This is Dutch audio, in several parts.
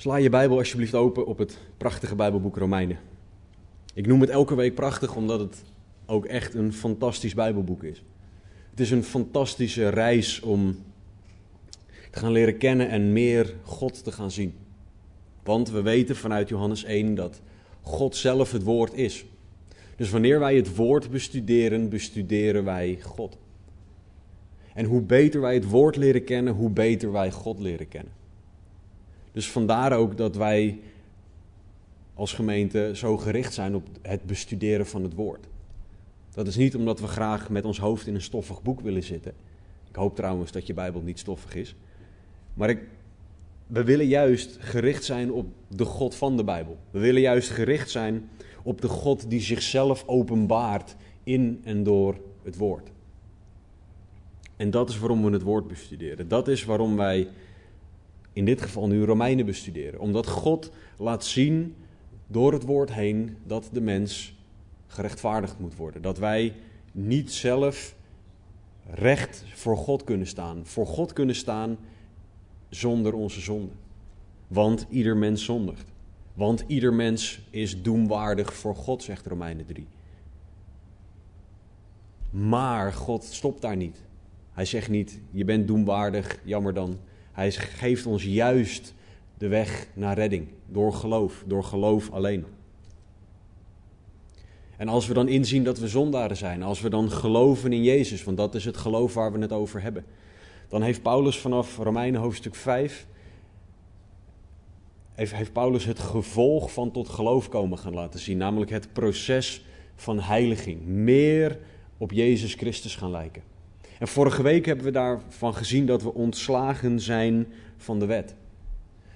Sla je Bijbel alsjeblieft open op het prachtige Bijbelboek Romeinen. Ik noem het elke week prachtig omdat het ook echt een fantastisch Bijbelboek is. Het is een fantastische reis om te gaan leren kennen en meer God te gaan zien. Want we weten vanuit Johannes 1 dat God zelf het woord is. Dus wanneer wij het woord bestuderen, bestuderen wij God. En hoe beter wij het woord leren kennen, hoe beter wij God leren kennen. Dus vandaar ook dat wij als gemeente zo gericht zijn op het bestuderen van het woord. Dat is niet omdat we graag met ons hoofd in een stoffig boek willen zitten. Ik hoop trouwens dat je Bijbel niet stoffig is. Maar ik, we willen juist gericht zijn op de God van de Bijbel. We willen juist gericht zijn op de God die zichzelf openbaart in en door het woord. En dat is waarom we het woord bestuderen. Dat is waarom wij in dit geval nu Romeinen bestuderen. Omdat God laat zien door het woord heen dat de mens gerechtvaardigd moet worden. Dat wij niet zelf recht voor God kunnen staan. Voor God kunnen staan zonder onze zonde. Want ieder mens zondigt. Want ieder mens is doemwaardig voor God, zegt Romeinen 3. Maar God stopt daar niet. Hij zegt niet, je bent doemwaardig, jammer dan. Hij geeft ons juist de weg naar redding. Door geloof, door geloof alleen. En als we dan inzien dat we zondaren zijn, als we dan geloven in Jezus, want dat is het geloof waar we het over hebben, dan heeft Paulus vanaf Romeinen hoofdstuk 5, heeft, heeft Paulus het gevolg van tot geloof komen gaan laten zien, namelijk het proces van heiliging. Meer op Jezus Christus gaan lijken. En vorige week hebben we daarvan gezien dat we ontslagen zijn van de wet.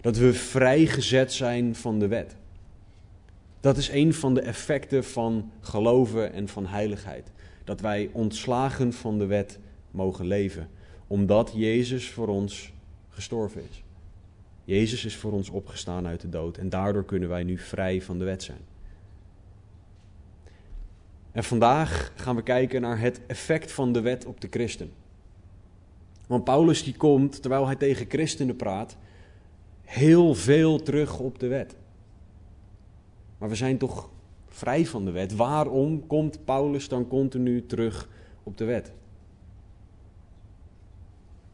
Dat we vrijgezet zijn van de wet. Dat is een van de effecten van geloven en van heiligheid. Dat wij ontslagen van de wet mogen leven, omdat Jezus voor ons gestorven is. Jezus is voor ons opgestaan uit de dood en daardoor kunnen wij nu vrij van de wet zijn. En vandaag gaan we kijken naar het effect van de wet op de christen. Want Paulus die komt, terwijl hij tegen christenen praat, heel veel terug op de wet. Maar we zijn toch vrij van de wet. Waarom komt Paulus dan continu terug op de wet?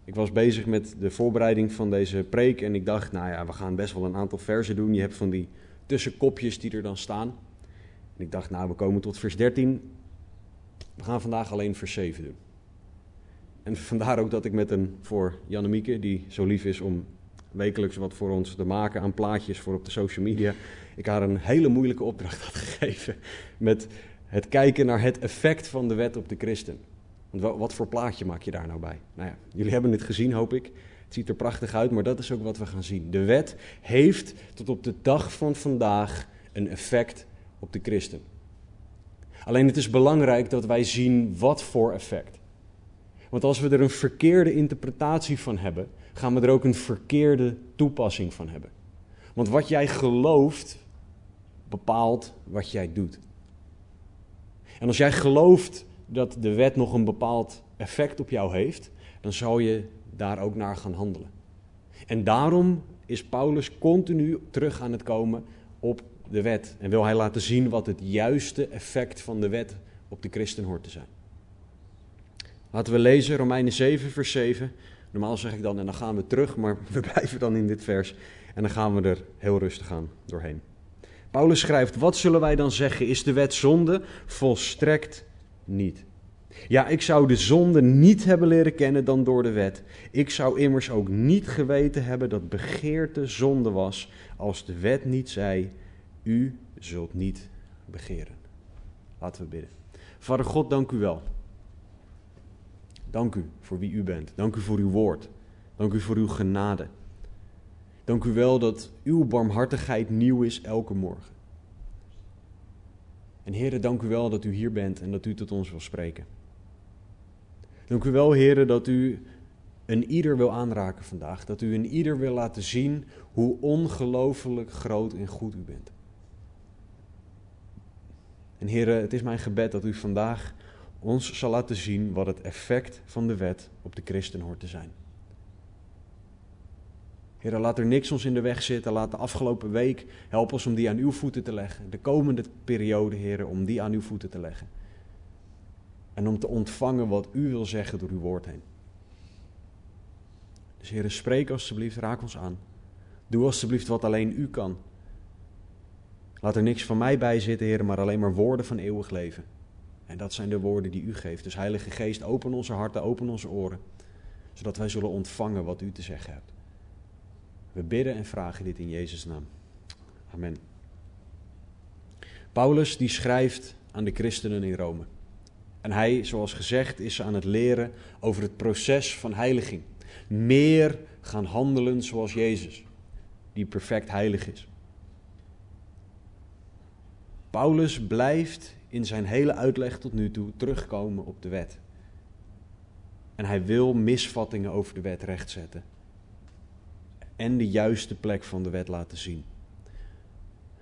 Ik was bezig met de voorbereiding van deze preek en ik dacht, nou ja, we gaan best wel een aantal versen doen. Je hebt van die tussenkopjes die er dan staan. En ik dacht, nou, we komen tot vers 13. We gaan vandaag alleen vers 7 doen. En vandaar ook dat ik met een, voor Jannemieke, die zo lief is om wekelijks wat voor ons te maken aan plaatjes voor op de social media, ik haar een hele moeilijke opdracht had gegeven met het kijken naar het effect van de wet op de christen. Want wat voor plaatje maak je daar nou bij? Nou ja, jullie hebben het gezien, hoop ik. Het ziet er prachtig uit, maar dat is ook wat we gaan zien. De wet heeft tot op de dag van vandaag een effect op de christen. Alleen het is belangrijk dat wij zien wat voor effect. Want als we er een verkeerde interpretatie van hebben, gaan we er ook een verkeerde toepassing van hebben. Want wat jij gelooft, bepaalt wat jij doet. En als jij gelooft dat de wet nog een bepaald effect op jou heeft, dan zal je daar ook naar gaan handelen. En daarom is Paulus continu terug aan het komen op de wet. En wil hij laten zien wat het juiste effect van de wet op de christen hoort te zijn. Laten we lezen Romeinen 7, vers 7. Normaal zeg ik dan en dan gaan we terug, maar we blijven dan in dit vers. En dan gaan we er heel rustig aan doorheen. Paulus schrijft: Wat zullen wij dan zeggen? Is de wet zonde? Volstrekt niet. Ja, ik zou de zonde niet hebben leren kennen dan door de wet. Ik zou immers ook niet geweten hebben dat begeerte zonde was, als de wet niet zei: U zult niet begeren. Laten we bidden. Vader God, dank u wel. Dank u voor wie u bent. Dank u voor uw woord. Dank u voor uw genade. Dank u wel dat uw barmhartigheid nieuw is elke morgen. En heren, dank u wel dat u hier bent en dat u tot ons wil spreken. Dank u wel, heren, dat u een ieder wil aanraken vandaag. Dat u een ieder wil laten zien hoe ongelooflijk groot en goed u bent. En heren, het is mijn gebed dat u vandaag ons zal laten zien wat het effect van de wet op de christen hoort te zijn. Heer, laat er niks ons in de weg zitten. Laat de afgelopen week help ons om die aan uw voeten te leggen. De komende periode, Heer, om die aan uw voeten te leggen. En om te ontvangen wat u wil zeggen door uw woord heen. Dus Heer, spreek alstublieft, raak ons aan. Doe alstublieft wat alleen u kan. Laat er niks van mij bij zitten, Heer, maar alleen maar woorden van eeuwig leven. En dat zijn de woorden die u geeft. Dus Heilige Geest, open onze harten, open onze oren, zodat wij zullen ontvangen wat u te zeggen hebt. We bidden en vragen dit in Jezus' naam. Amen. Paulus die schrijft aan de christenen in Rome. En hij, zoals gezegd, is aan het leren over het proces van heiliging. Meer gaan handelen zoals Jezus, die perfect heilig is. Paulus blijft in zijn hele uitleg tot nu toe terugkomen op de wet. En hij wil misvattingen over de wet rechtzetten. En de juiste plek van de wet laten zien.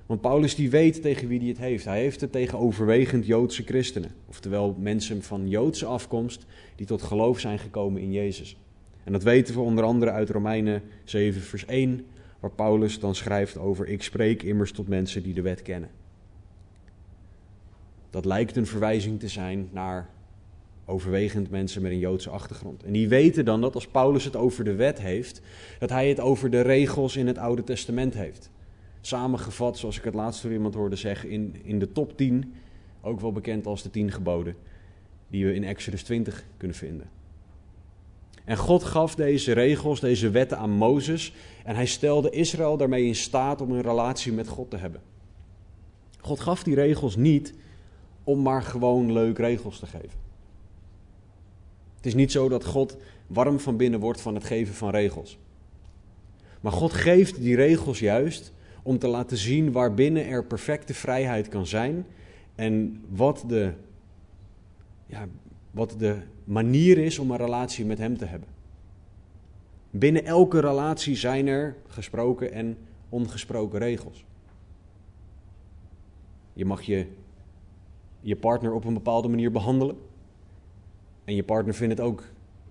Want Paulus die weet tegen wie hij het heeft. Hij heeft het tegen overwegend Joodse christenen. Oftewel mensen van Joodse afkomst die tot geloof zijn gekomen in Jezus. En dat weten we onder andere uit Romeinen 7 vers 1. Waar Paulus dan schrijft over ik spreek immers tot mensen die de wet kennen. Dat lijkt een verwijzing te zijn naar overwegend mensen met een Joodse achtergrond. En die weten dan dat als Paulus het over de wet heeft, dat hij het over de regels in het Oude Testament heeft. Samengevat, zoals ik het laatst door iemand hoorde zeggen, in, in de top 10, ook wel bekend als de 10 geboden, die we in Exodus 20 kunnen vinden. En God gaf deze regels, deze wetten aan Mozes en hij stelde Israël daarmee in staat om een relatie met God te hebben. God gaf die regels niet om maar gewoon leuk regels te geven. Het is niet zo dat God warm van binnen wordt van het geven van regels. Maar God geeft die regels juist om te laten zien waarbinnen er perfecte vrijheid kan zijn en wat de, ja, wat de manier is om een relatie met Hem te hebben. Binnen elke relatie zijn er gesproken en ongesproken regels. Je mag je je partner op een bepaalde manier behandelen. En je partner vindt het ook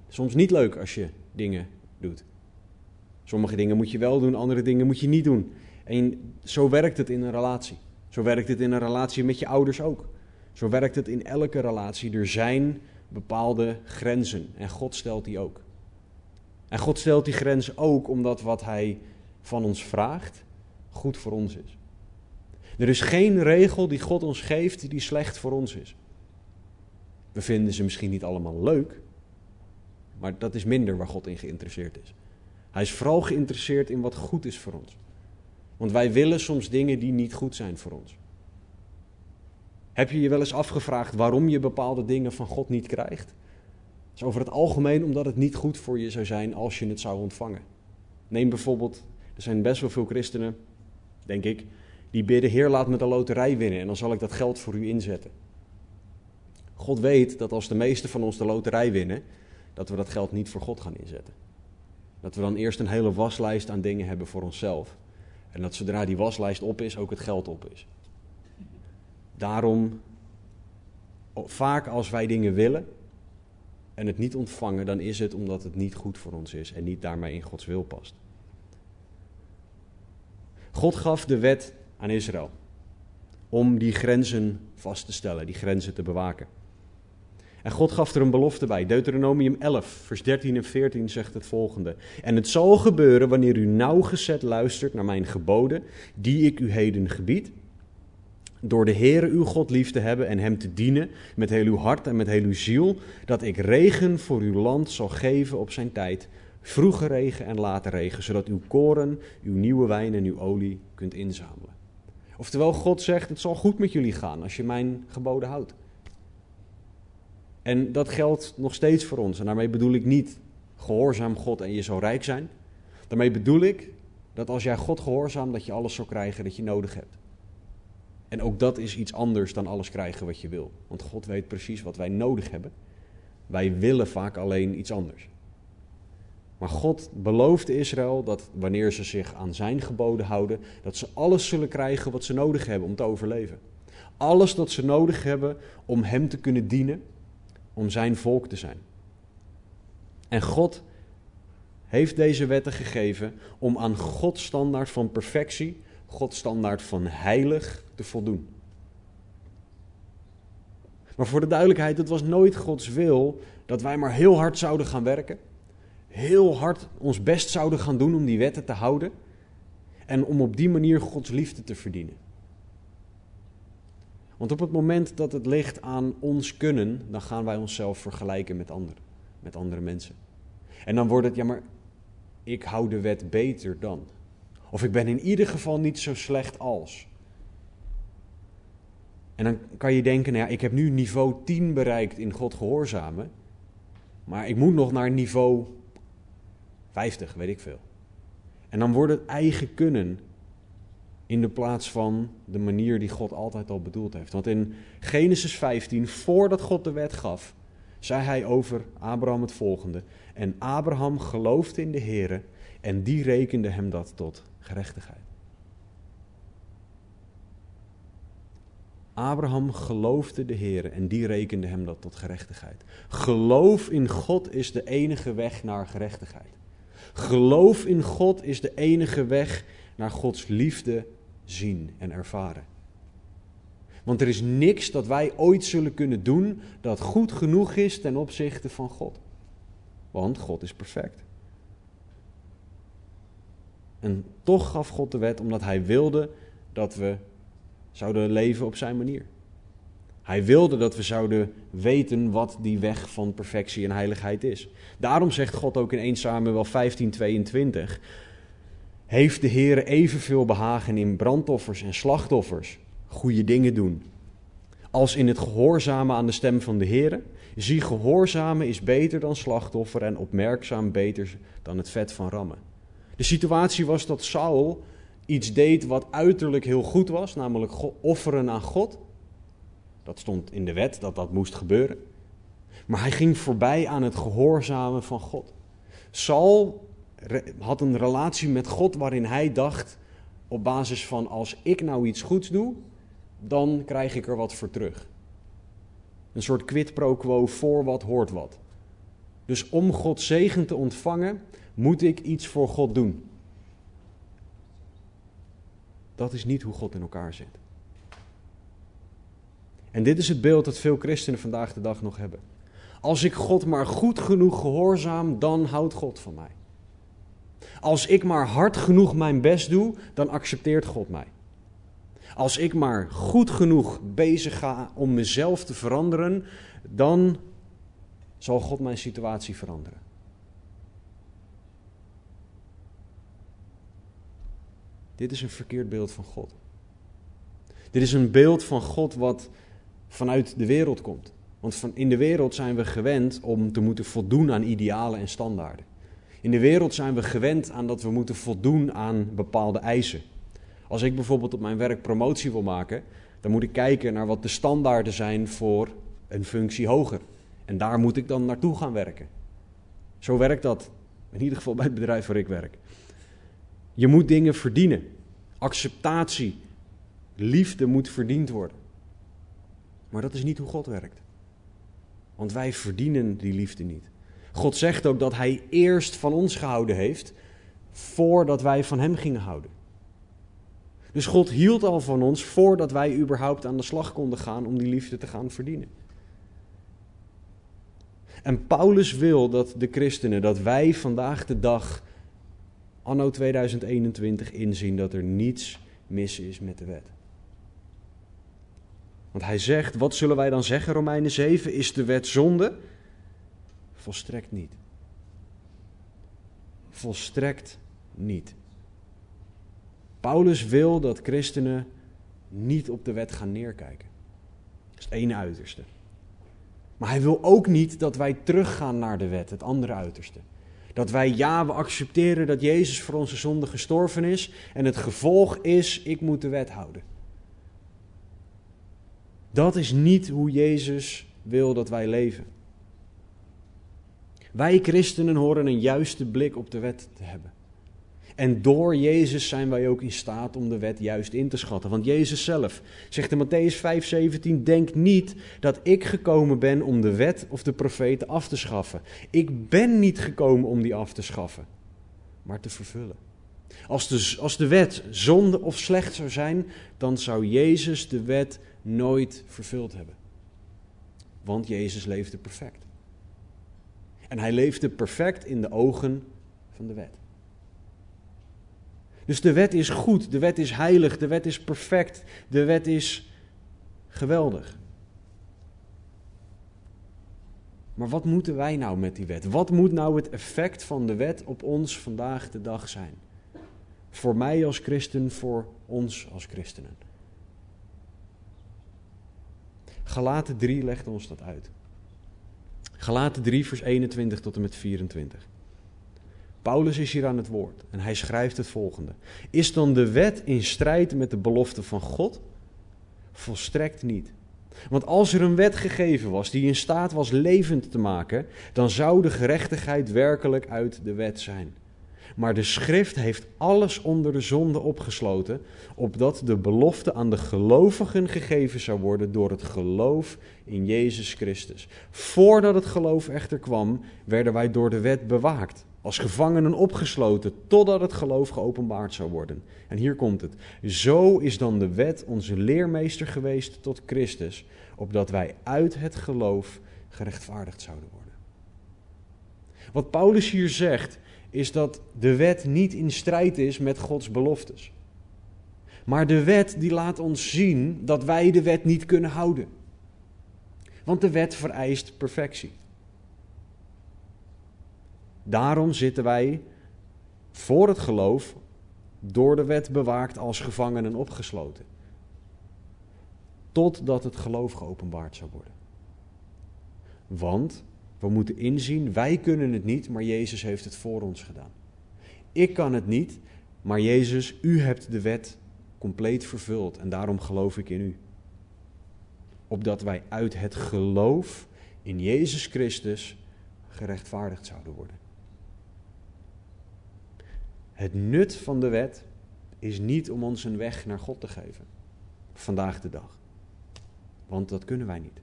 soms niet leuk als je dingen doet. Sommige dingen moet je wel doen, andere dingen moet je niet doen. En zo werkt het in een relatie. Zo werkt het in een relatie met je ouders ook. Zo werkt het in elke relatie. Er zijn bepaalde grenzen en God stelt die ook. En God stelt die grenzen ook omdat wat Hij van ons vraagt goed voor ons is. Er is geen regel die God ons geeft die slecht voor ons is. We vinden ze misschien niet allemaal leuk, maar dat is minder waar God in geïnteresseerd is. Hij is vooral geïnteresseerd in wat goed is voor ons. Want wij willen soms dingen die niet goed zijn voor ons. Heb je je wel eens afgevraagd waarom je bepaalde dingen van God niet krijgt? Het is over het algemeen omdat het niet goed voor je zou zijn als je het zou ontvangen. Neem bijvoorbeeld, er zijn best wel veel christenen, denk ik, die bidden: Heer, laat me de loterij winnen en dan zal ik dat geld voor u inzetten. God weet dat als de meesten van ons de loterij winnen, dat we dat geld niet voor God gaan inzetten. Dat we dan eerst een hele waslijst aan dingen hebben voor onszelf. En dat zodra die waslijst op is, ook het geld op is. Daarom, vaak als wij dingen willen en het niet ontvangen, dan is het omdat het niet goed voor ons is en niet daarmee in Gods wil past. God gaf de wet aan Israël. Om die grenzen vast te stellen, die grenzen te bewaken. En God gaf er een belofte bij. Deuteronomium 11, vers 13 en 14 zegt het volgende. En het zal gebeuren wanneer u nauwgezet luistert naar mijn geboden, die ik u heden gebied. Door de Heere uw God lief te hebben en hem te dienen met heel uw hart en met heel uw ziel, dat ik regen voor uw land zal geven op zijn tijd, vroege regen en late regen, zodat uw koren, uw nieuwe wijn en uw olie kunt inzamelen. Oftewel, God zegt: Het zal goed met jullie gaan als je mijn geboden houdt. En dat geldt nog steeds voor ons. En daarmee bedoel ik niet gehoorzaam God en je zal rijk zijn. Daarmee bedoel ik dat als jij God gehoorzaam, dat je alles zal krijgen dat je nodig hebt. En ook dat is iets anders dan alles krijgen wat je wil. Want God weet precies wat wij nodig hebben. Wij willen vaak alleen iets anders. Maar God beloofde Israël dat wanneer ze zich aan zijn geboden houden, dat ze alles zullen krijgen wat ze nodig hebben om te overleven. Alles dat ze nodig hebben om Hem te kunnen dienen, om zijn volk te zijn. En God heeft deze wetten gegeven om aan Gods standaard van perfectie, Gods standaard van heilig te voldoen. Maar voor de duidelijkheid, het was nooit Gods wil dat wij maar heel hard zouden gaan werken, heel hard ons best zouden gaan doen om die wetten te houden en om op die manier Gods liefde te verdienen. Want op het moment dat het ligt aan ons kunnen, dan gaan wij onszelf vergelijken met anderen, met andere mensen. En dan wordt het, ja maar ik hou de wet beter dan. Of ik ben in ieder geval niet zo slecht als. En dan kan je denken, nou ja, ik heb nu niveau 10 bereikt in God gehoorzamen. Maar ik moet nog naar niveau 50, weet ik veel. En dan wordt het eigen kunnen in de plaats van de manier die God altijd al bedoeld heeft. Want in Genesis 15, voordat God de wet gaf, zei hij over Abraham het volgende. En Abraham geloofde in de Heer en die rekende hem dat tot gerechtigheid. Abraham geloofde de Heer en die rekende hem dat tot gerechtigheid. Geloof in God is de enige weg naar gerechtigheid. Geloof in God is de enige weg naar Gods liefde zien en ervaren. Want er is niks dat wij ooit zullen kunnen doen dat goed genoeg is ten opzichte van God. Want God is perfect. En toch gaf God de wet omdat hij wilde dat we zouden leven op zijn manier. Hij wilde dat we zouden weten wat die weg van perfectie en heiligheid is. Daarom zegt God ook in 1 Samuel 15:22: Heeft de Heer evenveel behagen in brandoffers en slachtoffers, goede dingen doen, als in het gehoorzamen aan de stem van de Heer? Zie, gehoorzamen is beter dan slachtoffer en opmerkzaam beter dan het vet van rammen. De situatie was dat Saul iets deed wat uiterlijk heel goed was, namelijk offeren aan God. Dat stond in de wet dat dat moest gebeuren. Maar hij ging voorbij aan het gehoorzamen van God. Saul had een relatie met God waarin hij dacht op basis van als ik nou iets goeds doe, dan krijg ik er wat voor terug. Een soort quid pro quo voor wat hoort wat. Dus om God zegen te ontvangen, moet ik iets voor God doen. Dat is niet hoe God in elkaar zit. En dit is het beeld dat veel christenen vandaag de dag nog hebben. Als ik God maar goed genoeg gehoorzaam, dan houdt God van mij. Als ik maar hard genoeg mijn best doe, dan accepteert God mij. Als ik maar goed genoeg bezig ga om mezelf te veranderen, dan zal God mijn situatie veranderen. Dit is een verkeerd beeld van God. Dit is een beeld van God wat vanuit de wereld komt. Want van in de wereld zijn we gewend om te moeten voldoen aan idealen en standaarden. In de wereld zijn we gewend aan dat we moeten voldoen aan bepaalde eisen. Als ik bijvoorbeeld op mijn werk promotie wil maken, dan moet ik kijken naar wat de standaarden zijn voor een functie hoger. En daar moet ik dan naartoe gaan werken. Zo werkt dat, in ieder geval bij het bedrijf waar ik werk. Je moet dingen verdienen. Acceptatie, liefde moet verdiend worden. Maar dat is niet hoe God werkt. Want wij verdienen die liefde niet. God zegt ook dat Hij eerst van ons gehouden heeft voordat wij van Hem gingen houden. Dus God hield al van ons voordat wij überhaupt aan de slag konden gaan om die liefde te gaan verdienen. En Paulus wil dat de christenen, dat wij vandaag de dag, anno 2021, inzien dat er niets mis is met de wet. Want hij zegt, wat zullen wij dan zeggen, Romeinen 7? Is de wet zonde? Volstrekt niet. Volstrekt niet. Paulus wil dat christenen niet op de wet gaan neerkijken. Dat is het ene uiterste. Maar hij wil ook niet dat wij teruggaan naar de wet, het andere uiterste. Dat wij, ja, we accepteren dat Jezus voor onze zonde gestorven is en het gevolg is, ik moet de wet houden. Dat is niet hoe Jezus wil dat wij leven. Wij christenen horen een juiste blik op de wet te hebben. En door Jezus zijn wij ook in staat om de wet juist in te schatten. Want Jezus zelf zegt in Matthäus 5:17: Denk niet dat ik gekomen ben om de wet of de profeten af te schaffen. Ik ben niet gekomen om die af te schaffen, maar te vervullen. Als de, als de wet zonde of slecht zou zijn, dan zou Jezus de wet nooit vervuld hebben. Want Jezus leefde perfect. En hij leefde perfect in de ogen van de wet. Dus de wet is goed, de wet is heilig, de wet is perfect, de wet is geweldig. Maar wat moeten wij nou met die wet? Wat moet nou het effect van de wet op ons vandaag de dag zijn? Voor mij als christen, voor ons als christenen. Galaten 3 legt ons dat uit. Galaten 3, vers 21 tot en met 24. Paulus is hier aan het woord en hij schrijft het volgende. Is dan de wet in strijd met de belofte van God? Volstrekt niet. Want als er een wet gegeven was die in staat was levend te maken, dan zou de gerechtigheid werkelijk uit de wet zijn. Maar de schrift heeft alles onder de zonde opgesloten, opdat de belofte aan de gelovigen gegeven zou worden door het geloof in Jezus Christus. Voordat het geloof echter kwam, werden wij door de wet bewaakt, als gevangenen opgesloten, totdat het geloof geopenbaard zou worden. En hier komt het. Zo is dan de wet onze leermeester geweest tot Christus, opdat wij uit het geloof gerechtvaardigd zouden worden. Wat Paulus hier zegt, is dat de wet niet in strijd is met Gods beloftes. Maar de wet die laat ons zien dat wij de wet niet kunnen houden. Want de wet vereist perfectie. Daarom zitten wij voor het geloof door de wet bewaakt als gevangenen opgesloten. Totdat het geloof geopenbaard zou worden. Want we moeten inzien, wij kunnen het niet, maar Jezus heeft het voor ons gedaan. Ik kan het niet, maar Jezus, u hebt de wet compleet vervuld en daarom geloof ik in u. Opdat wij uit het geloof in Jezus Christus gerechtvaardigd zouden worden. Het nut van de wet is niet om ons een weg naar God te geven. Vandaag de dag. Want dat kunnen wij niet.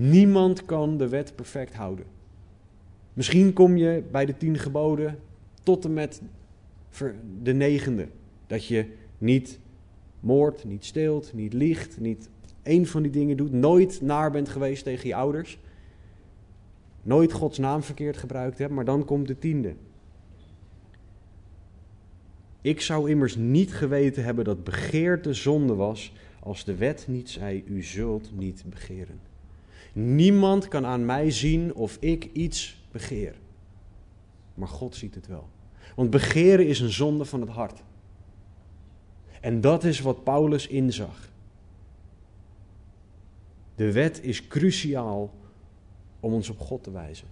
Niemand kan de wet perfect houden. Misschien kom je bij de tien geboden tot en met de negende. Dat je niet moordt, niet steelt, niet liegt, niet één van die dingen doet. Nooit naar bent geweest tegen je ouders. Nooit Gods naam verkeerd gebruikt hebt, maar dan komt de tiende. Ik zou immers niet geweten hebben dat begeerte zonde was als de wet niet zei, u zult niet begeren. Niemand kan aan mij zien of ik iets begeer. Maar God ziet het wel. Want begeren is een zonde van het hart. En dat is wat Paulus inzag. De wet is cruciaal om ons op God te wijzen.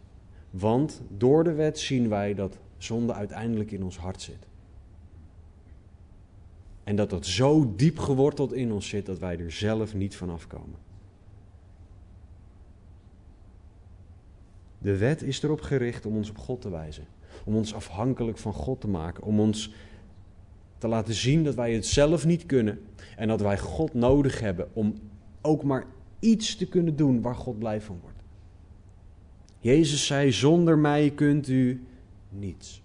Want door de wet zien wij dat zonde uiteindelijk in ons hart zit. En dat dat zo diep geworteld in ons zit dat wij er zelf niet van afkomen. De wet is erop gericht om ons op God te wijzen. Om ons afhankelijk van God te maken. Om ons te laten zien dat wij het zelf niet kunnen. En dat wij God nodig hebben om ook maar iets te kunnen doen waar God blij van wordt. Jezus zei: Zonder mij kunt u niets.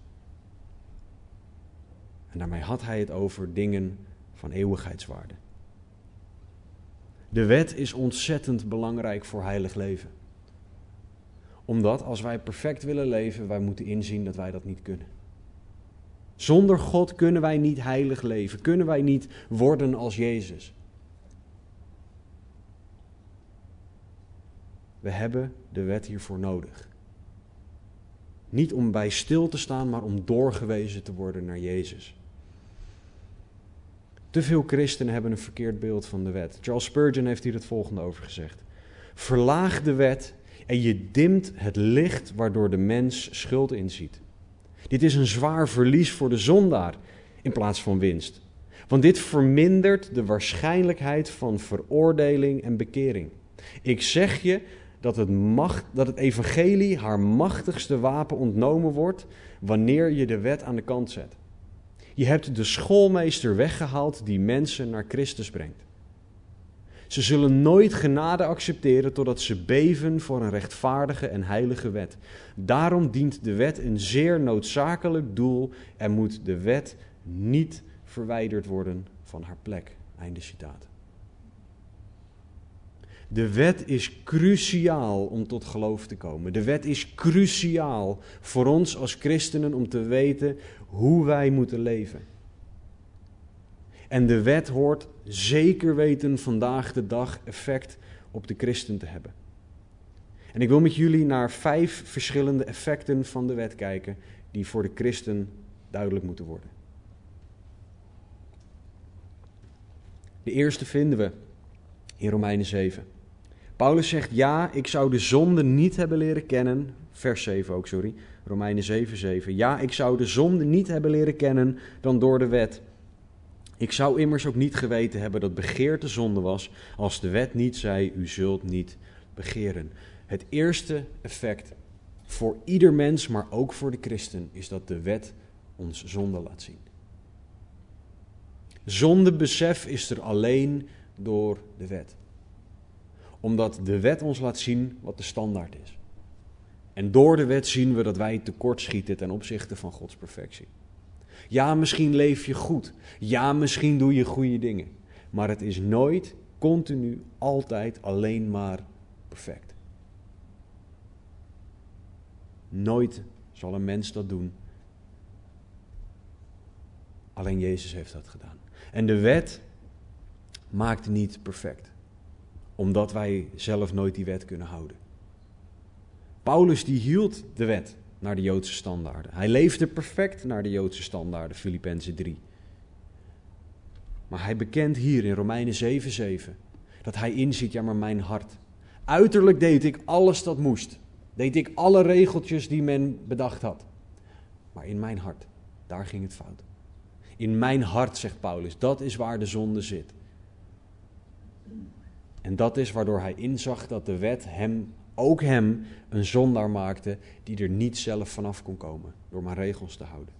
En daarmee had hij het over dingen van eeuwigheidswaarde. De wet is ontzettend belangrijk voor heilig leven omdat als wij perfect willen leven, wij moeten inzien dat wij dat niet kunnen. Zonder God kunnen wij niet heilig leven, kunnen wij niet worden als Jezus. We hebben de wet hiervoor nodig. Niet om bij stil te staan, maar om doorgewezen te worden naar Jezus. Te veel christenen hebben een verkeerd beeld van de wet. Charles Spurgeon heeft hier het volgende over gezegd. Verlaag de wet en je dimt het licht waardoor de mens schuld inziet. Dit is een zwaar verlies voor de zondaar in plaats van winst. Want dit vermindert de waarschijnlijkheid van veroordeling en bekering. Ik zeg je dat het, macht, dat het evangelie haar machtigste wapen ontnomen wordt wanneer je de wet aan de kant zet. Je hebt de schoolmeester weggehaald die mensen naar Christus brengt. Ze zullen nooit genade accepteren totdat ze beven voor een rechtvaardige en heilige wet. Daarom dient de wet een zeer noodzakelijk doel en moet de wet niet verwijderd worden van haar plek. Einde citaat. De wet is cruciaal om tot geloof te komen. De wet is cruciaal voor ons als christenen om te weten hoe wij moeten leven. En de wet hoort zeker weten vandaag de dag effect op de christen te hebben. En ik wil met jullie naar vijf verschillende effecten van de wet kijken die voor de christen duidelijk moeten worden. De eerste vinden we in Romeinen 7. Paulus zegt: Ja, ik zou de zonde niet hebben leren kennen. Vers 7 ook, sorry. Romeinen 7, 7. Ja, ik zou de zonde niet hebben leren kennen dan door de wet. Ik zou immers ook niet geweten hebben dat begeerte zonde was, als de wet niet zei: U zult niet begeren. Het eerste effect voor ieder mens, maar ook voor de christen, is dat de wet ons zonde laat zien. Zondebesef is er alleen door de wet. Omdat de wet ons laat zien wat de standaard is. En door de wet zien we dat wij tekortschieten ten opzichte van Gods perfectie. Ja, misschien leef je goed. Ja, misschien doe je goede dingen. Maar het is nooit, continu, altijd alleen maar perfect. Nooit zal een mens dat doen. Alleen Jezus heeft dat gedaan. En de wet maakt niet perfect, omdat wij zelf nooit die wet kunnen houden. Paulus die hield de wet naar de Joodse standaarden. Hij leefde perfect naar de Joodse standaarden, Filippenzen 3. Maar hij bekent hier in Romeinen 7:7 dat hij inziet, ja maar mijn hart. Uiterlijk deed ik alles dat moest. Deed ik alle regeltjes die men bedacht had. Maar in mijn hart, daar ging het fout. In mijn hart, zegt Paulus, dat is waar de zonde zit. En dat is waardoor hij inzag dat de wet hem, ook hem, een zondaar maakte die er niet zelf vanaf kon komen door maar regels te houden.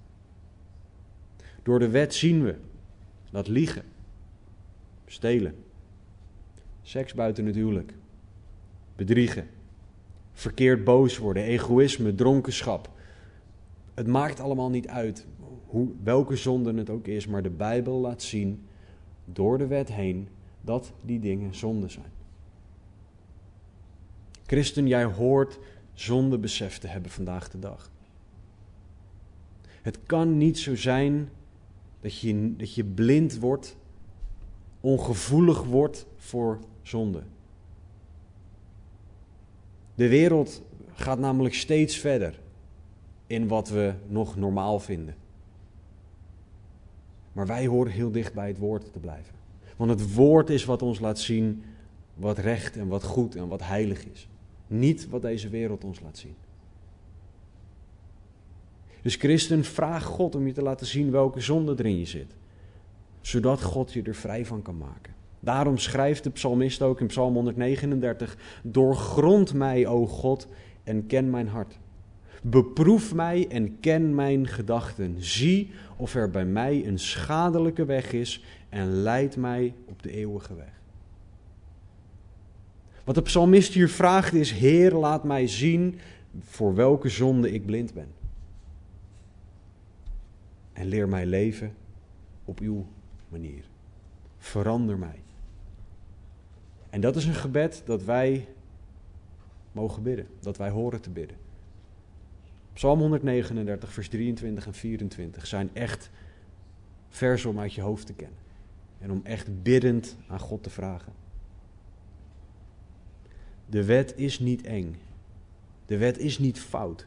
Door de wet zien we dat liegen, stelen, seks buiten het huwelijk, bedriegen, verkeerd boos worden, egoïsme, dronkenschap. Het maakt allemaal niet uit hoe, welke zonde het ook is, maar de Bijbel laat zien door de wet heen dat die dingen zonde zijn. Christen, jij hoort zondebesef te hebben vandaag de dag. Het kan niet zo zijn dat je, dat je blind wordt, ongevoelig wordt voor zonde. De wereld gaat namelijk steeds verder in wat we nog normaal vinden. Maar wij horen heel dicht bij het woord te blijven. Want het woord is wat ons laat zien wat recht en wat goed en wat heilig is. Niet wat deze wereld ons laat zien. Dus christen, vraag God om je te laten zien welke zonde er in je zit. Zodat God je er vrij van kan maken. Daarom schrijft de psalmist ook in Psalm 139: Doorgrond mij, o God, en ken mijn hart. Beproef mij en ken mijn gedachten. Zie of er bij mij een schadelijke weg is en leid mij op de eeuwige weg. Wat de psalmist hier vraagt is: Heer, laat mij zien voor welke zonde ik blind ben. En leer mij leven op uw manier. Verander mij. En dat is een gebed dat wij mogen bidden, dat wij horen te bidden. Psalm 139, vers 23 en 24 zijn echt versen om uit je hoofd te kennen. En om echt biddend aan God te vragen. De wet is niet eng. De wet is niet fout.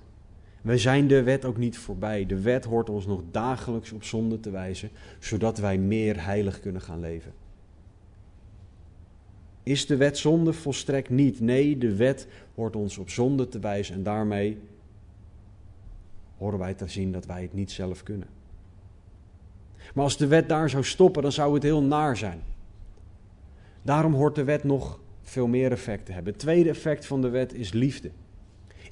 Wij zijn de wet ook niet voorbij. De wet hoort ons nog dagelijks op zonde te wijzen, zodat wij meer heilig kunnen gaan leven. Is de wet zonde? Volstrekt niet. Nee, de wet hoort ons op zonde te wijzen en daarmee horen wij te zien dat wij het niet zelf kunnen. Maar als de wet daar zou stoppen, dan zou het heel naar zijn. Daarom hoort de wet nog veel meer effecten hebben. Het tweede effect van de wet is liefde.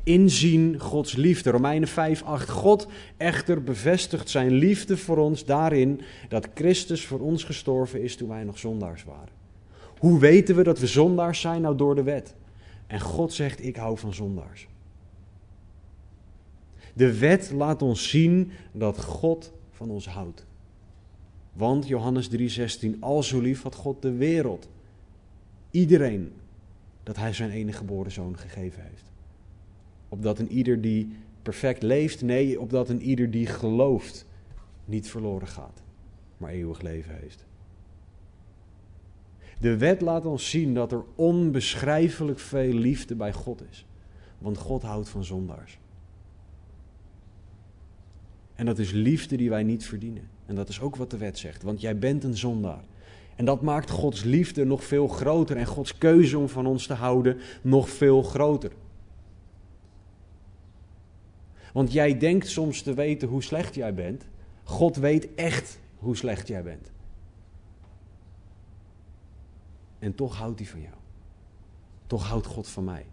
Inzien Gods liefde. Romeinen 5, 8. God echter bevestigt zijn liefde voor ons daarin dat Christus voor ons gestorven is toen wij nog zondaars waren. Hoe weten we dat we zondaars zijn? Nou, door de wet. En God zegt: Ik hou van zondaars. De wet laat ons zien dat God van ons houdt. Want Johannes 3:16, al zo lief had God de wereld, iedereen, dat hij zijn enige geboren zoon gegeven heeft. Opdat een ieder die perfect leeft, nee, opdat een ieder die gelooft niet verloren gaat, maar eeuwig leven heeft. De wet laat ons zien dat er onbeschrijfelijk veel liefde bij God is. Want God houdt van zondaars. En dat is liefde die wij niet verdienen. En dat is ook wat de wet zegt, want jij bent een zondaar. En dat maakt Gods liefde nog veel groter en Gods keuze om van ons te houden nog veel groter. Want jij denkt soms te weten hoe slecht jij bent. God weet echt hoe slecht jij bent. En toch houdt hij van jou. Toch houdt God van mij.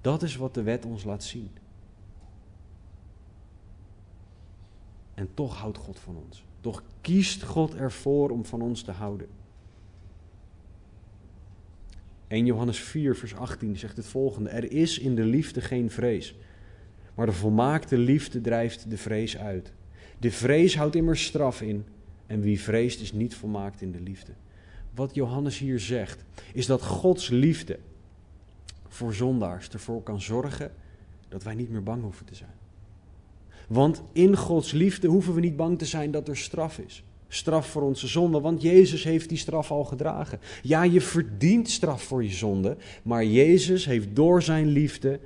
Dat is wat de wet ons laat zien. En toch houdt God van ons. Toch kiest God ervoor om van ons te houden. 1 Johannes 4, vers 18 zegt het volgende: Er is in de liefde geen vrees, maar de volmaakte liefde drijft de vrees uit. De vrees houdt immers straf in, en wie vreest is niet volmaakt in de liefde. Wat Johannes hier zegt, is dat Gods liefde voor zondaars ervoor kan zorgen dat wij niet meer bang hoeven te zijn. Want in Gods liefde hoeven we niet bang te zijn dat er straf is. Straf voor onze zonde, want Jezus heeft die straf al gedragen. Ja, je verdient straf voor je zonde, maar Jezus heeft door zijn liefde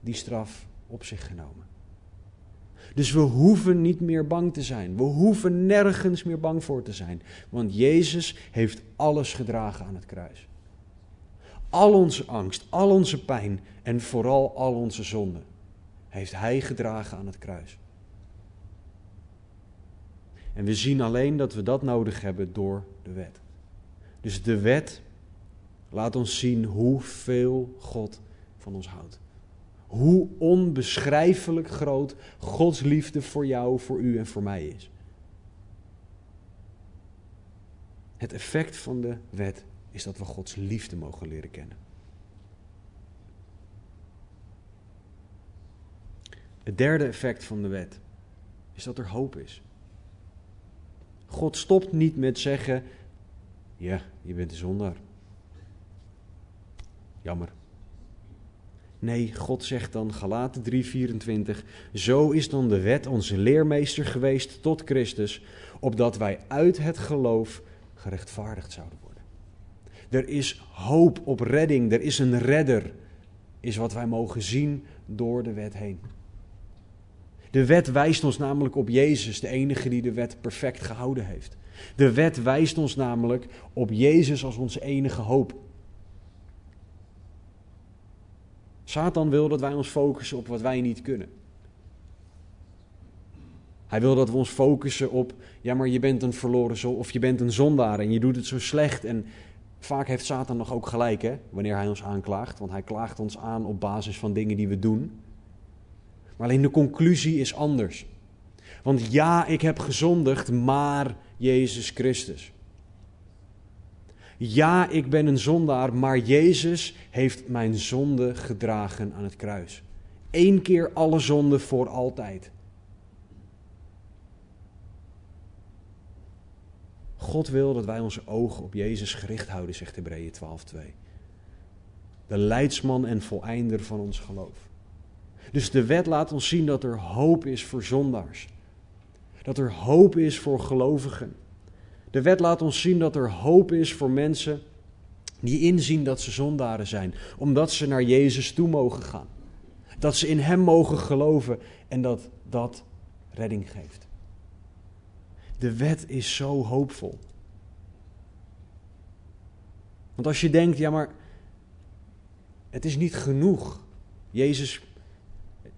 die straf op zich genomen. Dus we hoeven niet meer bang te zijn. We hoeven nergens meer bang voor te zijn. Want Jezus heeft alles gedragen aan het kruis. Al onze angst, al onze pijn en vooral al onze zonden heeft Hij gedragen aan het kruis. En we zien alleen dat we dat nodig hebben door de wet. Dus de wet laat ons zien hoeveel God van ons houdt. Hoe onbeschrijfelijk groot Gods liefde voor jou, voor u en voor mij is. Het effect van de wet is dat we Gods liefde mogen leren kennen. Het derde effect van de wet is dat er hoop is. God stopt niet met zeggen: Ja, je bent een zondaar. Jammer. Nee, God zegt dan, Galaten 3:24, zo is dan de wet onze leermeester geweest tot Christus, opdat wij uit het geloof gerechtvaardigd zouden worden. Er is hoop op redding, er is een redder, is wat wij mogen zien door de wet heen. De wet wijst ons namelijk op Jezus, de enige die de wet perfect gehouden heeft. De wet wijst ons namelijk op Jezus als onze enige hoop. Satan wil dat wij ons focussen op wat wij niet kunnen. Hij wil dat we ons focussen op, ja maar je bent een verloren zo of je bent een zondaar en je doet het zo slecht. En vaak heeft Satan nog ook gelijk hè, wanneer hij ons aanklaagt, want hij klaagt ons aan op basis van dingen die we doen. Maar alleen de conclusie is anders. Want ja, ik heb gezondigd, maar Jezus Christus. Ja, ik ben een zondaar, maar Jezus heeft mijn zonde gedragen aan het kruis. Eén keer alle zonde voor altijd. God wil dat wij onze ogen op Jezus gericht houden, zegt Hebreeën 12:2. De leidsman en voleinder van ons geloof. Dus de wet laat ons zien dat er hoop is voor zondaars. Dat er hoop is voor gelovigen. De wet laat ons zien dat er hoop is voor mensen die inzien dat ze zondaren zijn, omdat ze naar Jezus toe mogen gaan. Dat ze in Hem mogen geloven en dat dat redding geeft. De wet is zo hoopvol. Want als je denkt, ja maar het is niet genoeg. Jezus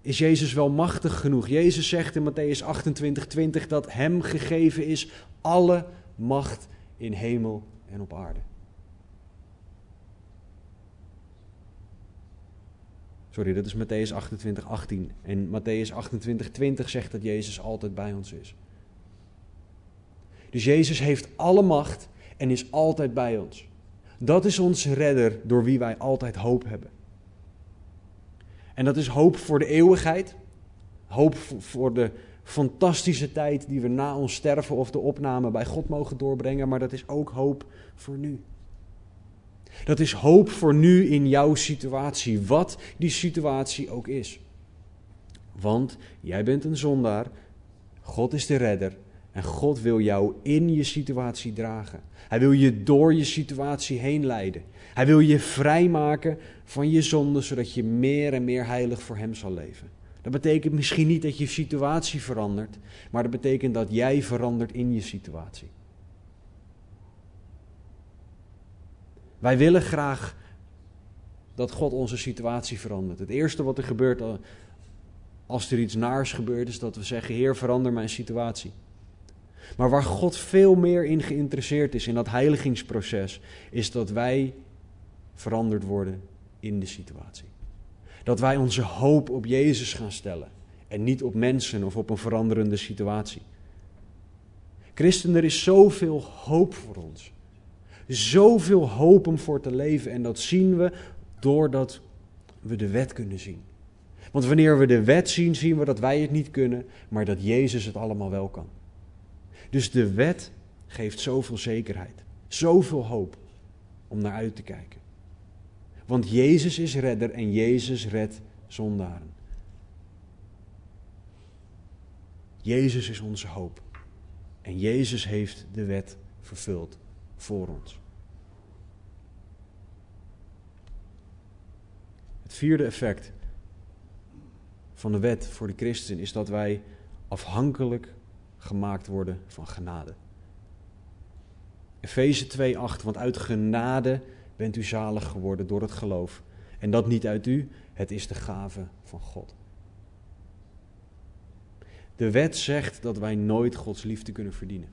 is Jezus wel machtig genoeg? Jezus zegt in Matthäus 28, 20 dat hem gegeven is alle macht in hemel en op aarde. Sorry, dat is Matthäus 28, 18. En Matthäus 28, 20 zegt dat Jezus altijd bij ons is. Dus Jezus heeft alle macht en is altijd bij ons. Dat is onze redder door wie wij altijd hoop hebben. En dat is hoop voor de eeuwigheid, hoop voor de fantastische tijd die we na ons sterven of de opname bij God mogen doorbrengen, maar dat is ook hoop voor nu. Dat is hoop voor nu in jouw situatie, wat die situatie ook is. Want jij bent een zondaar, God is de redder en God wil jou in je situatie dragen. Hij wil je door je situatie heen leiden. Hij wil je vrijmaken van je zonde, zodat je meer en meer heilig voor Hem zal leven. Dat betekent misschien niet dat je situatie verandert, maar dat betekent dat jij verandert in je situatie. Wij willen graag dat God onze situatie verandert. Het eerste wat er gebeurt als er iets naars gebeurt, is dat we zeggen: Heer, verander mijn situatie. Maar waar God veel meer in geïnteresseerd is in dat heiligingsproces, is dat wij veranderd worden in de situatie. Dat wij onze hoop op Jezus gaan stellen en niet op mensen of op een veranderende situatie. Christen, er is zoveel hoop voor ons. Zoveel hoop om voor te leven en dat zien we doordat we de wet kunnen zien. Want wanneer we de wet zien, zien we dat wij het niet kunnen, maar dat Jezus het allemaal wel kan. Dus de wet geeft zoveel zekerheid, zoveel hoop om naar uit te kijken. Want Jezus is redder en Jezus redt zondaren. Jezus is onze hoop. En Jezus heeft de wet vervuld voor ons. Het vierde effect van de wet voor de christen is dat wij afhankelijk gemaakt worden van genade. Efeze 2:8, want uit genade bent u zalig geworden door het geloof. En dat niet uit u, het is de gave van God. De wet zegt dat wij nooit Gods liefde kunnen verdienen.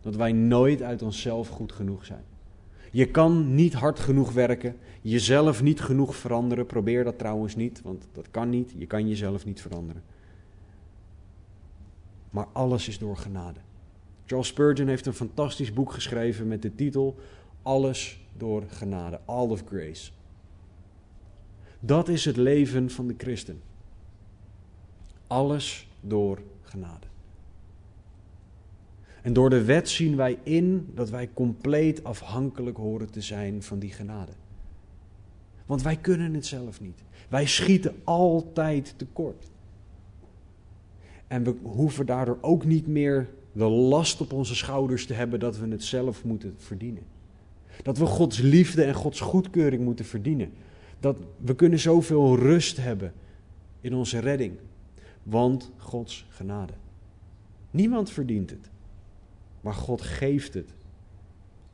Dat wij nooit uit onszelf goed genoeg zijn. Je kan niet hard genoeg werken, jezelf niet genoeg veranderen. Probeer dat trouwens niet, want dat kan niet. Je kan jezelf niet veranderen. Maar alles is door genade. Charles Spurgeon heeft een fantastisch boek geschreven met de titel Alles door genade, All of Grace. Dat is het leven van de christen. Alles door genade. En door de wet zien wij in dat wij compleet afhankelijk horen te zijn van die genade. Want wij kunnen het zelf niet. Wij schieten altijd tekort. En we hoeven daardoor ook niet meer de last op onze schouders te hebben dat we het zelf moeten verdienen. Dat we Gods liefde en Gods goedkeuring moeten verdienen. Dat we kunnen zoveel rust hebben in onze redding. Want Gods genade. Niemand verdient het. Maar God geeft het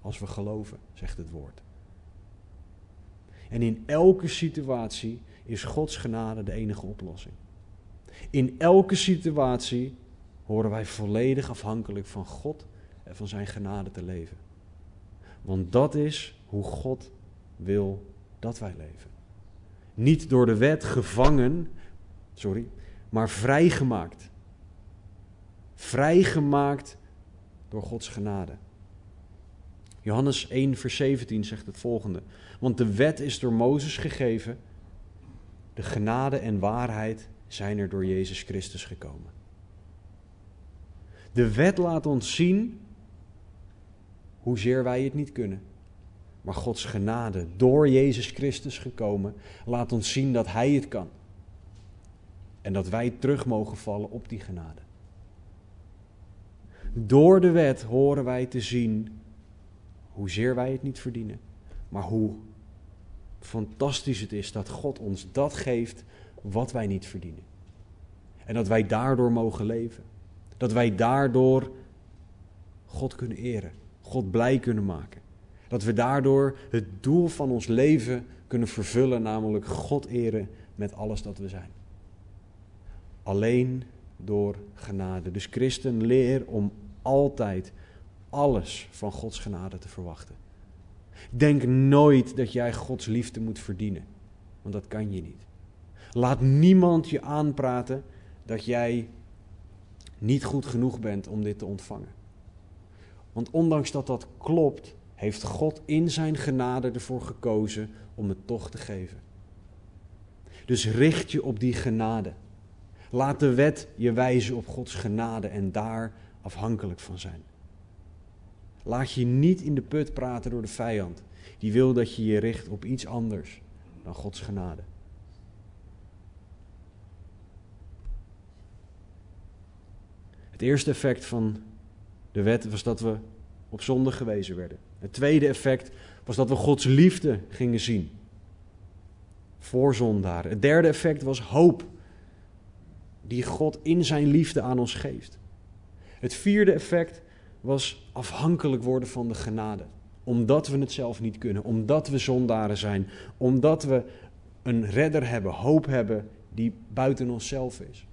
als we geloven, zegt het woord. En in elke situatie is Gods genade de enige oplossing. In elke situatie horen wij volledig afhankelijk van God en van Zijn genade te leven. Want dat is hoe God wil dat wij leven. Niet door de wet gevangen, sorry, maar vrijgemaakt. Vrijgemaakt door Gods genade. Johannes 1, vers 17 zegt het volgende. Want de wet is door Mozes gegeven, de genade en waarheid zijn er door Jezus Christus gekomen. De wet laat ons zien hoezeer wij het niet kunnen. Maar Gods genade, door Jezus Christus gekomen, laat ons zien dat Hij het kan. En dat wij terug mogen vallen op die genade. Door de wet horen wij te zien hoezeer wij het niet verdienen, maar hoe fantastisch het is dat God ons dat geeft wat wij niet verdienen. En dat wij daardoor mogen leven. Dat wij daardoor God kunnen eren, God blij kunnen maken. Dat we daardoor het doel van ons leven kunnen vervullen, namelijk God eren met alles dat we zijn. Alleen door genade. Dus christen, leer om altijd alles van Gods genade te verwachten. Denk nooit dat jij Gods liefde moet verdienen, want dat kan je niet. Laat niemand je aanpraten dat jij niet goed genoeg bent om dit te ontvangen. Want ondanks dat dat klopt, heeft God in zijn genade ervoor gekozen om het toch te geven. Dus richt je op die genade. Laat de wet je wijzen op Gods genade en daar afhankelijk van zijn. Laat je niet in de put praten door de vijand. Die wil dat je je richt op iets anders dan Gods genade. Het eerste effect van de wet was dat we op zonde gewezen werden. Het tweede effect was dat we Gods liefde gingen zien. Voor zondaren. Het derde effect was hoop. Die God in zijn liefde aan ons geeft. Het vierde effect was afhankelijk worden van de genade. Omdat we het zelf niet kunnen. Omdat we zondaren zijn. Omdat we een redder hebben, hoop hebben die buiten onszelf is.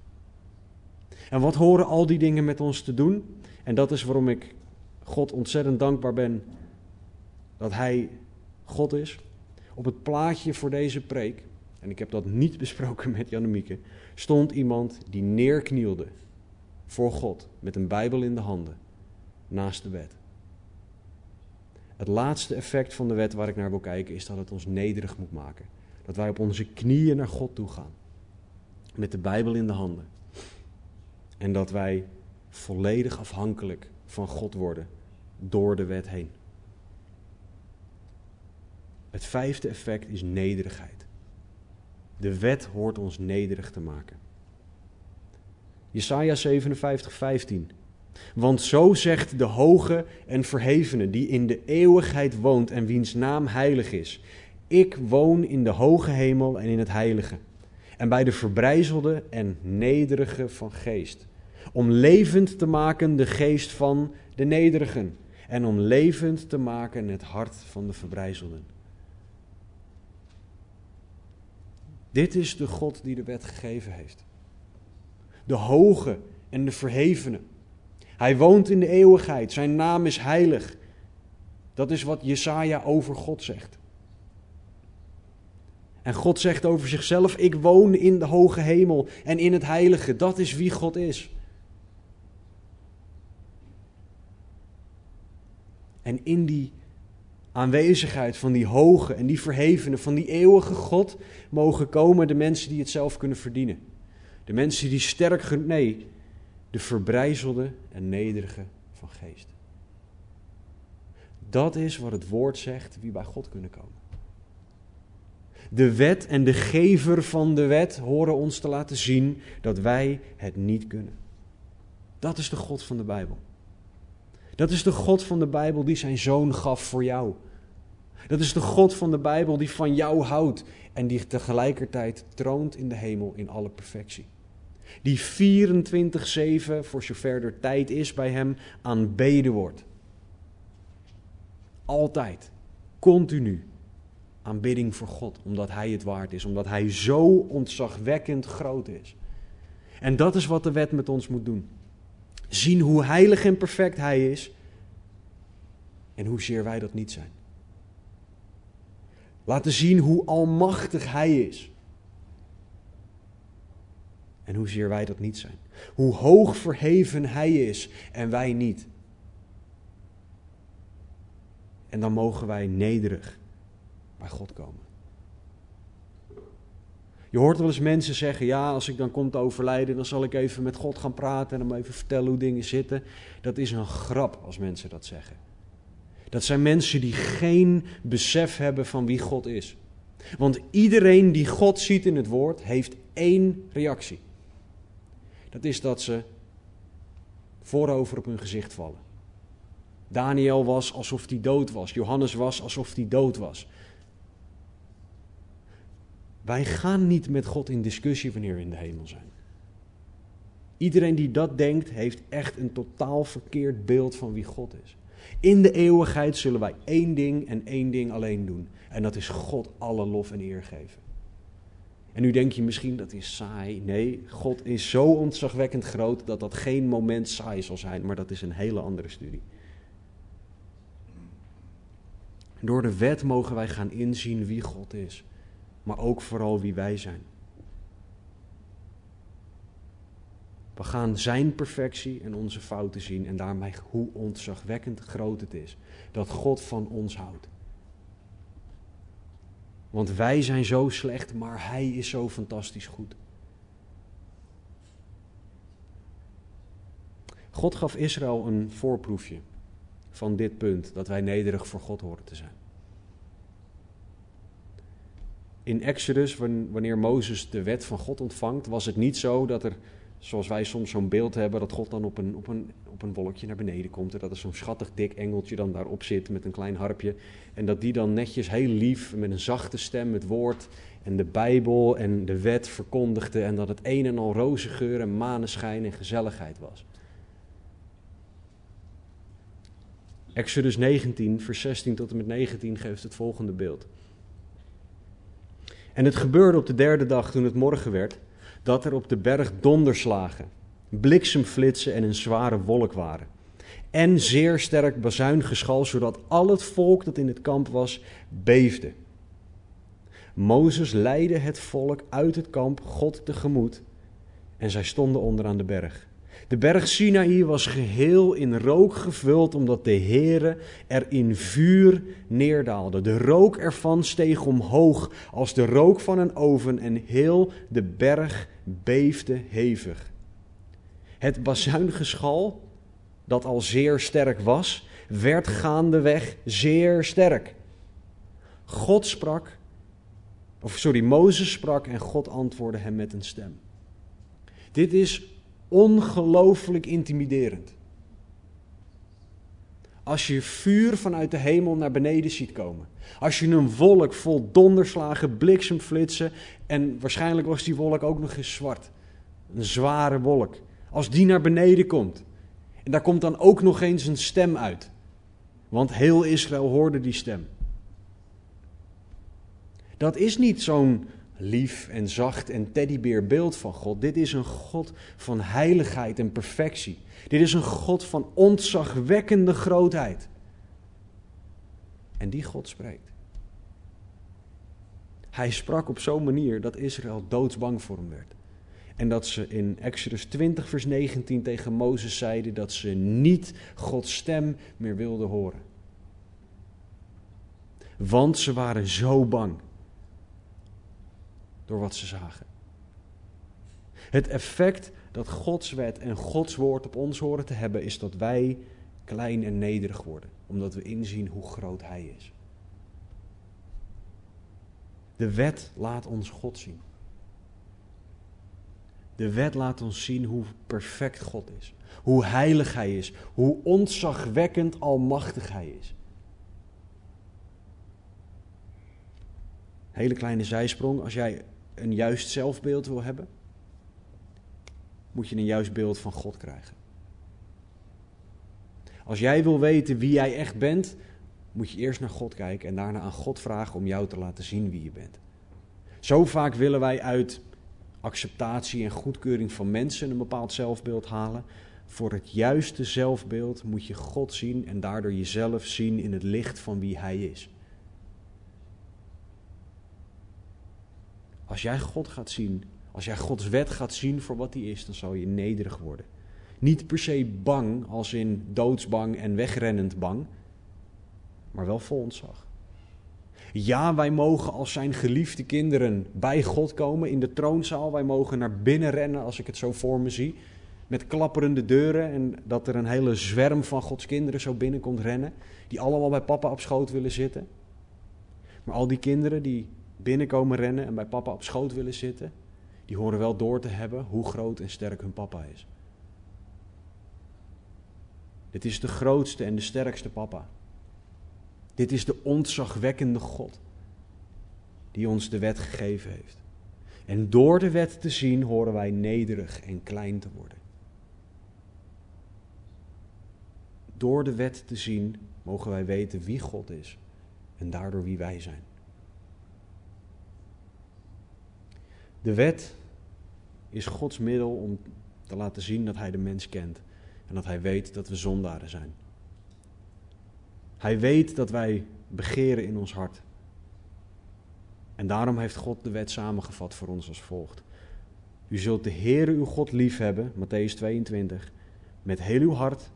En wat horen al die dingen met ons te doen? En dat is waarom ik God ontzettend dankbaar ben dat Hij God is. Op het plaatje voor deze preek, en ik heb dat niet besproken met Jannemieke, stond iemand die neerknielde voor God met een Bijbel in de handen naast de wet. Het laatste effect van de wet waar ik naar wil kijken is dat het ons nederig moet maken. Dat wij op onze knieën naar God toe gaan. Met de Bijbel in de handen. En dat wij volledig afhankelijk van God worden door de wet heen. Het vijfde effect is nederigheid. De wet hoort ons nederig te maken. Jesaja 57, 15. Want zo zegt de hoge en verhevene, die in de eeuwigheid woont en wiens naam heilig is. Ik woon in de hoge hemel en in het heilige. En bij de verbrijzelde en nederige van geest. Om levend te maken de geest van de nederigen. En om levend te maken het hart van de verbrijzelden. Dit is de God die de wet gegeven heeft. De hoge en de verhevene. Hij woont in de eeuwigheid. Zijn naam is heilig. Dat is wat Jesaja over God zegt. En God zegt over zichzelf: Ik woon in de hoge hemel en in het heilige. Dat is wie God is. En in die aanwezigheid van die hoge en die verhevene, van die eeuwige God, mogen komen de mensen die het zelf kunnen verdienen. De mensen die sterk, nee, de verbrijzelde en nederige van geest. Dat is wat het woord zegt wie bij God kunnen komen. De wet en de gever van de wet horen ons te laten zien dat wij het niet kunnen. Dat is de God van de Bijbel. Dat is de God van de Bijbel die zijn zoon gaf voor jou. Dat is de God van de Bijbel die van jou houdt en die tegelijkertijd troont in de hemel in alle perfectie. Die 24-7, voor zover er tijd is bij hem, aanbeden wordt. Altijd, continu aanbidding voor God, omdat Hij het waard is, omdat Hij zo ontzagwekkend groot is. En dat is wat de wet met ons moet doen. Zien hoe heilig en perfect Hij is en hoezeer wij dat niet zijn. Laten zien hoe almachtig Hij is. En hoezeer wij dat niet zijn. Hoe hoog verheven Hij is en wij niet. En dan mogen wij nederig bij God komen. Je hoort wel eens mensen zeggen: Ja, als ik dan kom te overlijden, dan zal ik even met God gaan praten en hem even vertellen hoe dingen zitten. Dat is een grap als mensen dat zeggen. Dat zijn mensen die geen besef hebben van wie God is. Want iedereen die God ziet in het woord, heeft één reactie. Dat is dat ze voorover op hun gezicht vallen. Daniel was alsof hij dood was. Johannes was alsof hij dood was. Wij gaan niet met God in discussie wanneer we in de hemel zijn. Iedereen die dat denkt, heeft echt een totaal verkeerd beeld van wie God is. In de eeuwigheid zullen wij één ding en één ding alleen doen. En dat is God alle lof en eer geven. En nu denk je misschien dat is saai. Nee, God is zo ontzagwekkend groot dat dat geen moment saai zal zijn. Maar dat is een hele andere studie. Door de wet mogen wij gaan inzien wie God is maar ook vooral wie wij zijn. We gaan zijn perfectie en onze fouten zien en daarmee hoe ontzagwekkend groot het is dat God van ons houdt. Want wij zijn zo slecht, maar Hij is zo fantastisch goed. God gaf Israël een voorproefje van dit punt, dat wij nederig voor God horen te zijn. In Exodus, wanneer Mozes de wet van God ontvangt, was het niet zo dat er, zoals wij soms zo'n beeld hebben, dat God dan op een, op een, op een wolkje naar beneden komt en dat er zo'n schattig dik engeltje dan daarop zit met een klein harpje en dat die dan netjes heel lief met een zachte stem het woord en de Bijbel en de wet verkondigde en dat het een en al roze geur en maneschijn en gezelligheid was. Exodus 19, vers 16 tot en met 19 geeft het volgende beeld. En het gebeurde op de derde dag, toen het morgen werd, dat er op de berg donderslagen, bliksemflitsen en een zware wolk waren. En zeer sterk bazuingeschal, zodat al het volk dat in het kamp was, beefde. Mozes leidde het volk uit het kamp God tegemoet en zij stonden onderaan de berg. De berg Sinaï was geheel in rook gevuld, omdat de Heere er in vuur neerdaalde. De rook ervan steeg omhoog als de rook van een oven en heel de berg beefde hevig. Het bazuingeschal, dat al zeer sterk was, werd gaandeweg zeer sterk. God sprak, of sorry, Mozes sprak en God antwoordde hem met een stem. Dit is ongelooflijk intimiderend. Als je vuur vanuit de hemel naar beneden ziet komen. Als je een wolk vol donderslagen, bliksemflitsen en waarschijnlijk was die wolk ook nog eens zwart. Een zware wolk. Als die naar beneden komt. En daar komt dan ook nog eens een stem uit. Want heel Israël hoorde die stem. Dat is niet zo'n lief en zacht en teddybeerbeeld van God. Dit is een God van heiligheid en perfectie. Dit is een God van ontzagwekkende grootheid. En die God spreekt. Hij sprak op zo'n manier dat Israël doodsbang voor hem werd. En dat ze in Exodus 20, vers 19 tegen Mozes zeiden dat ze niet Gods stem meer wilden horen. Want ze waren zo bang door wat ze zagen. Het effect dat Gods wet en Gods woord op ons horen te hebben, is dat wij klein en nederig worden, omdat we inzien hoe groot Hij is. De wet laat ons God zien. De wet laat ons zien hoe perfect God is, hoe heilig Hij is, hoe ontzagwekkend almachtig Hij is. Hele kleine zijsprong, als jij een juist zelfbeeld wil hebben, moet je een juist beeld van God krijgen. Als jij wil weten wie jij echt bent, moet je eerst naar God kijken en daarna aan God vragen om jou te laten zien wie je bent. Zo vaak willen wij uit acceptatie en goedkeuring van mensen een bepaald zelfbeeld halen. Voor het juiste zelfbeeld moet je God zien en daardoor jezelf zien in het licht van wie Hij is. Als jij God gaat zien, als jij Gods wet gaat zien voor wat die is, dan zal je nederig worden. Niet per se bang, als in doodsbang en wegrennend bang, maar wel vol ontzag. Ja, wij mogen als zijn geliefde kinderen bij God komen in de troonzaal. Wij mogen naar binnen rennen, als ik het zo voor me zie. Met klapperende deuren en dat er een hele zwerm van Gods kinderen zo binnenkomt rennen. Die allemaal bij papa op schoot willen zitten. Maar al die kinderen die binnenkomen rennen en bij papa op schoot willen zitten, die horen wel door te hebben hoe groot en sterk hun papa is. Dit is de grootste en de sterkste papa. Dit is de ontzagwekkende God die ons de wet gegeven heeft. En door de wet te zien horen wij nederig en klein te worden. Door de wet te zien mogen wij weten wie God is en daardoor wie wij zijn. De wet is Gods middel om te laten zien dat Hij de mens kent en dat Hij weet dat we zondaren zijn. Hij weet dat wij begeren in ons hart. En daarom heeft God de wet samengevat voor ons als volgt. U zult de Heere uw God lief hebben, Matthäus 22, met heel uw hart,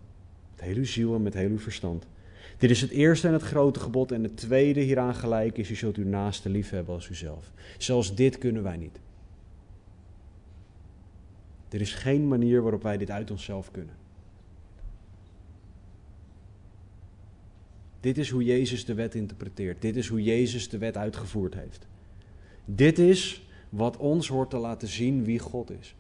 met heel uw ziel en met heel uw verstand. Dit is het eerste en het grote gebod. En het tweede hieraan gelijk is: U zult uw naaste lief hebben als uzelf. Zelfs dit kunnen wij niet. Er is geen manier waarop wij dit uit onszelf kunnen. Dit is hoe Jezus de wet interpreteert. Dit is hoe Jezus de wet uitgevoerd heeft. Dit is wat ons hoort te laten zien wie God is.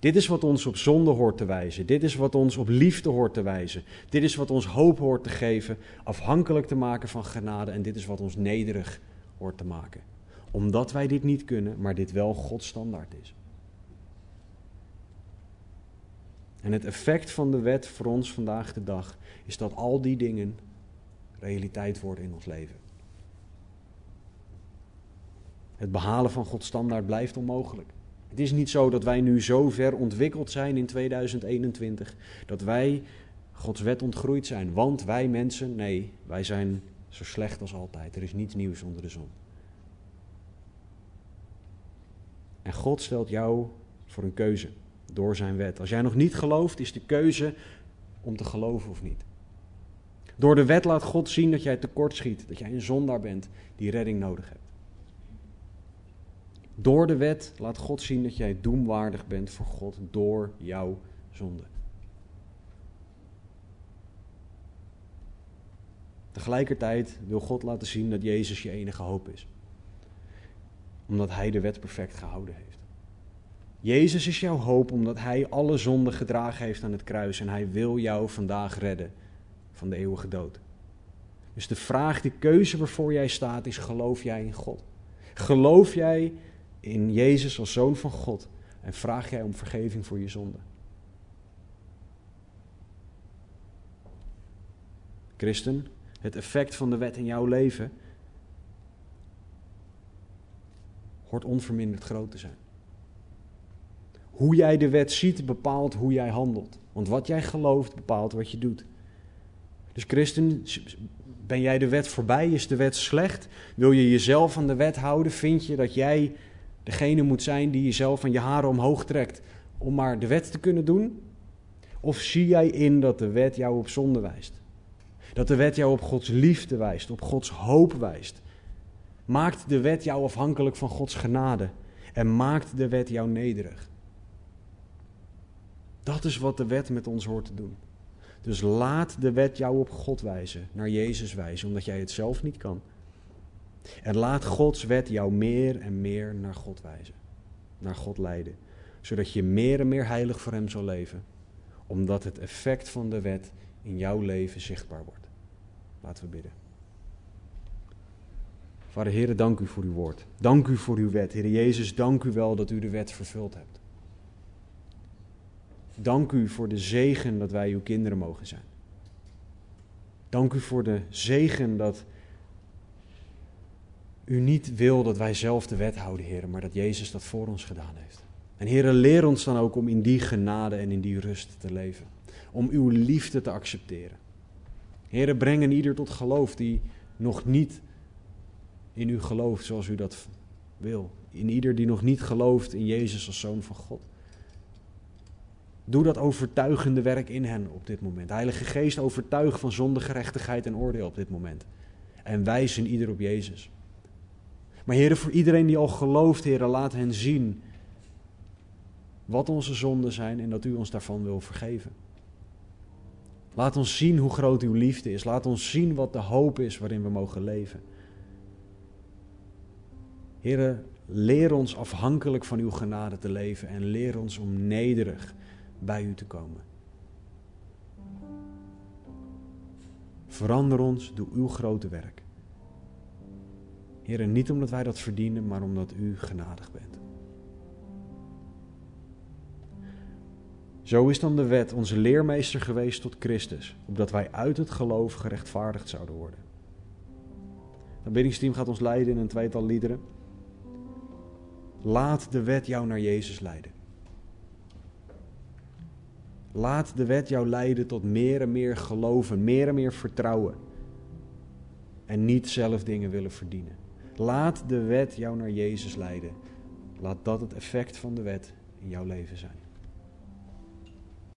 Dit is wat ons op zonde hoort te wijzen. Dit is wat ons op liefde hoort te wijzen. Dit is wat ons hoop hoort te geven, afhankelijk te maken van genade. En dit is wat ons nederig hoort te maken. Omdat wij dit niet kunnen, maar dit wel Gods standaard is. En het effect van de wet voor ons vandaag de dag is dat al die dingen realiteit worden in ons leven. Het behalen van Gods standaard blijft onmogelijk. Het is niet zo dat wij nu zo ver ontwikkeld zijn in 2021 dat wij Gods wet ontgroeid zijn. Want wij mensen, nee, wij zijn zo slecht als altijd. Er is niets nieuws onder de zon. En God stelt jou voor een keuze door zijn wet. Als jij nog niet gelooft, is de keuze om te geloven of niet. Door de wet laat God zien dat jij tekort schiet, dat jij een zondaar bent die redding nodig hebt. Door de wet laat God zien dat jij doemwaardig bent voor God door jouw zonde. Tegelijkertijd wil God laten zien dat Jezus je enige hoop is. Omdat Hij de wet perfect gehouden heeft. Jezus is jouw hoop omdat Hij alle zonden gedragen heeft aan het kruis en Hij wil jou vandaag redden van de eeuwige dood. Dus de vraag, de keuze waarvoor jij staat is, geloof jij in God? Geloof jij in Jezus als Zoon van God en vraag jij om vergeving voor je zonde? Christen, het effect van de wet in jouw leven hoort onverminderd groot te zijn. Hoe jij de wet ziet bepaalt hoe jij handelt. Want wat jij gelooft bepaalt wat je doet. Dus christen, ben jij de wet voorbij? Is de wet slecht? Wil je jezelf aan de wet houden? Vind je dat jij degene moet zijn die jezelf van je haren omhoog trekt om maar de wet te kunnen doen? Of zie jij in dat de wet jou op zonde wijst? Dat de wet jou op Gods liefde wijst, op Gods hoop wijst? Maakt de wet jou afhankelijk van Gods genade en maakt de wet jou nederig? Dat is wat de wet met ons hoort te doen. Dus laat de wet jou op God wijzen, naar Jezus wijzen, omdat jij het zelf niet kan. En laat Gods wet jou meer en meer naar God wijzen, naar God leiden, zodat je meer en meer heilig voor Hem zal leven, omdat het effect van de wet in jouw leven zichtbaar wordt. Laten we bidden. Vader Heer, dank u voor uw woord. Dank u voor uw wet. Heer Jezus, dank u wel dat u de wet vervuld hebt. Dank u voor de zegen dat wij uw kinderen mogen zijn. Dank u voor de zegen dat u niet wil dat wij zelf de wet houden, Heer, maar dat Jezus dat voor ons gedaan heeft. En Heer, leer ons dan ook om in die genade en in die rust te leven. Om uw liefde te accepteren. Heer, breng een ieder tot geloof die nog niet in u gelooft zoals u dat wil. In ieder die nog niet gelooft in Jezus als Zoon van God. Doe dat overtuigende werk in hen op dit moment. Heilige Geest, overtuig van zonde, gerechtigheid en oordeel op dit moment. En wijs in ieder op Jezus. Maar heren, voor iedereen die al gelooft, heren, laat hen zien wat onze zonden zijn en dat u ons daarvan wil vergeven. Laat ons zien hoe groot uw liefde is. Laat ons zien wat de hoop is waarin we mogen leven. Heren, leer ons afhankelijk van uw genade te leven en leer ons om nederig bij u te komen. Verander ons door uw grote werk. Heren, niet omdat wij dat verdienen, maar omdat u genadig bent. Zo is dan de wet onze leermeester geweest tot Christus, opdat wij uit het geloof gerechtvaardigd zouden worden. Het biddingsteam gaat ons leiden in een tweetal liederen. Laat de wet jou naar Jezus leiden. Laat de wet jou leiden tot meer en meer geloven, meer en meer vertrouwen. En niet zelf dingen willen verdienen. Laat de wet jou naar Jezus leiden. Laat dat het effect van de wet in jouw leven zijn.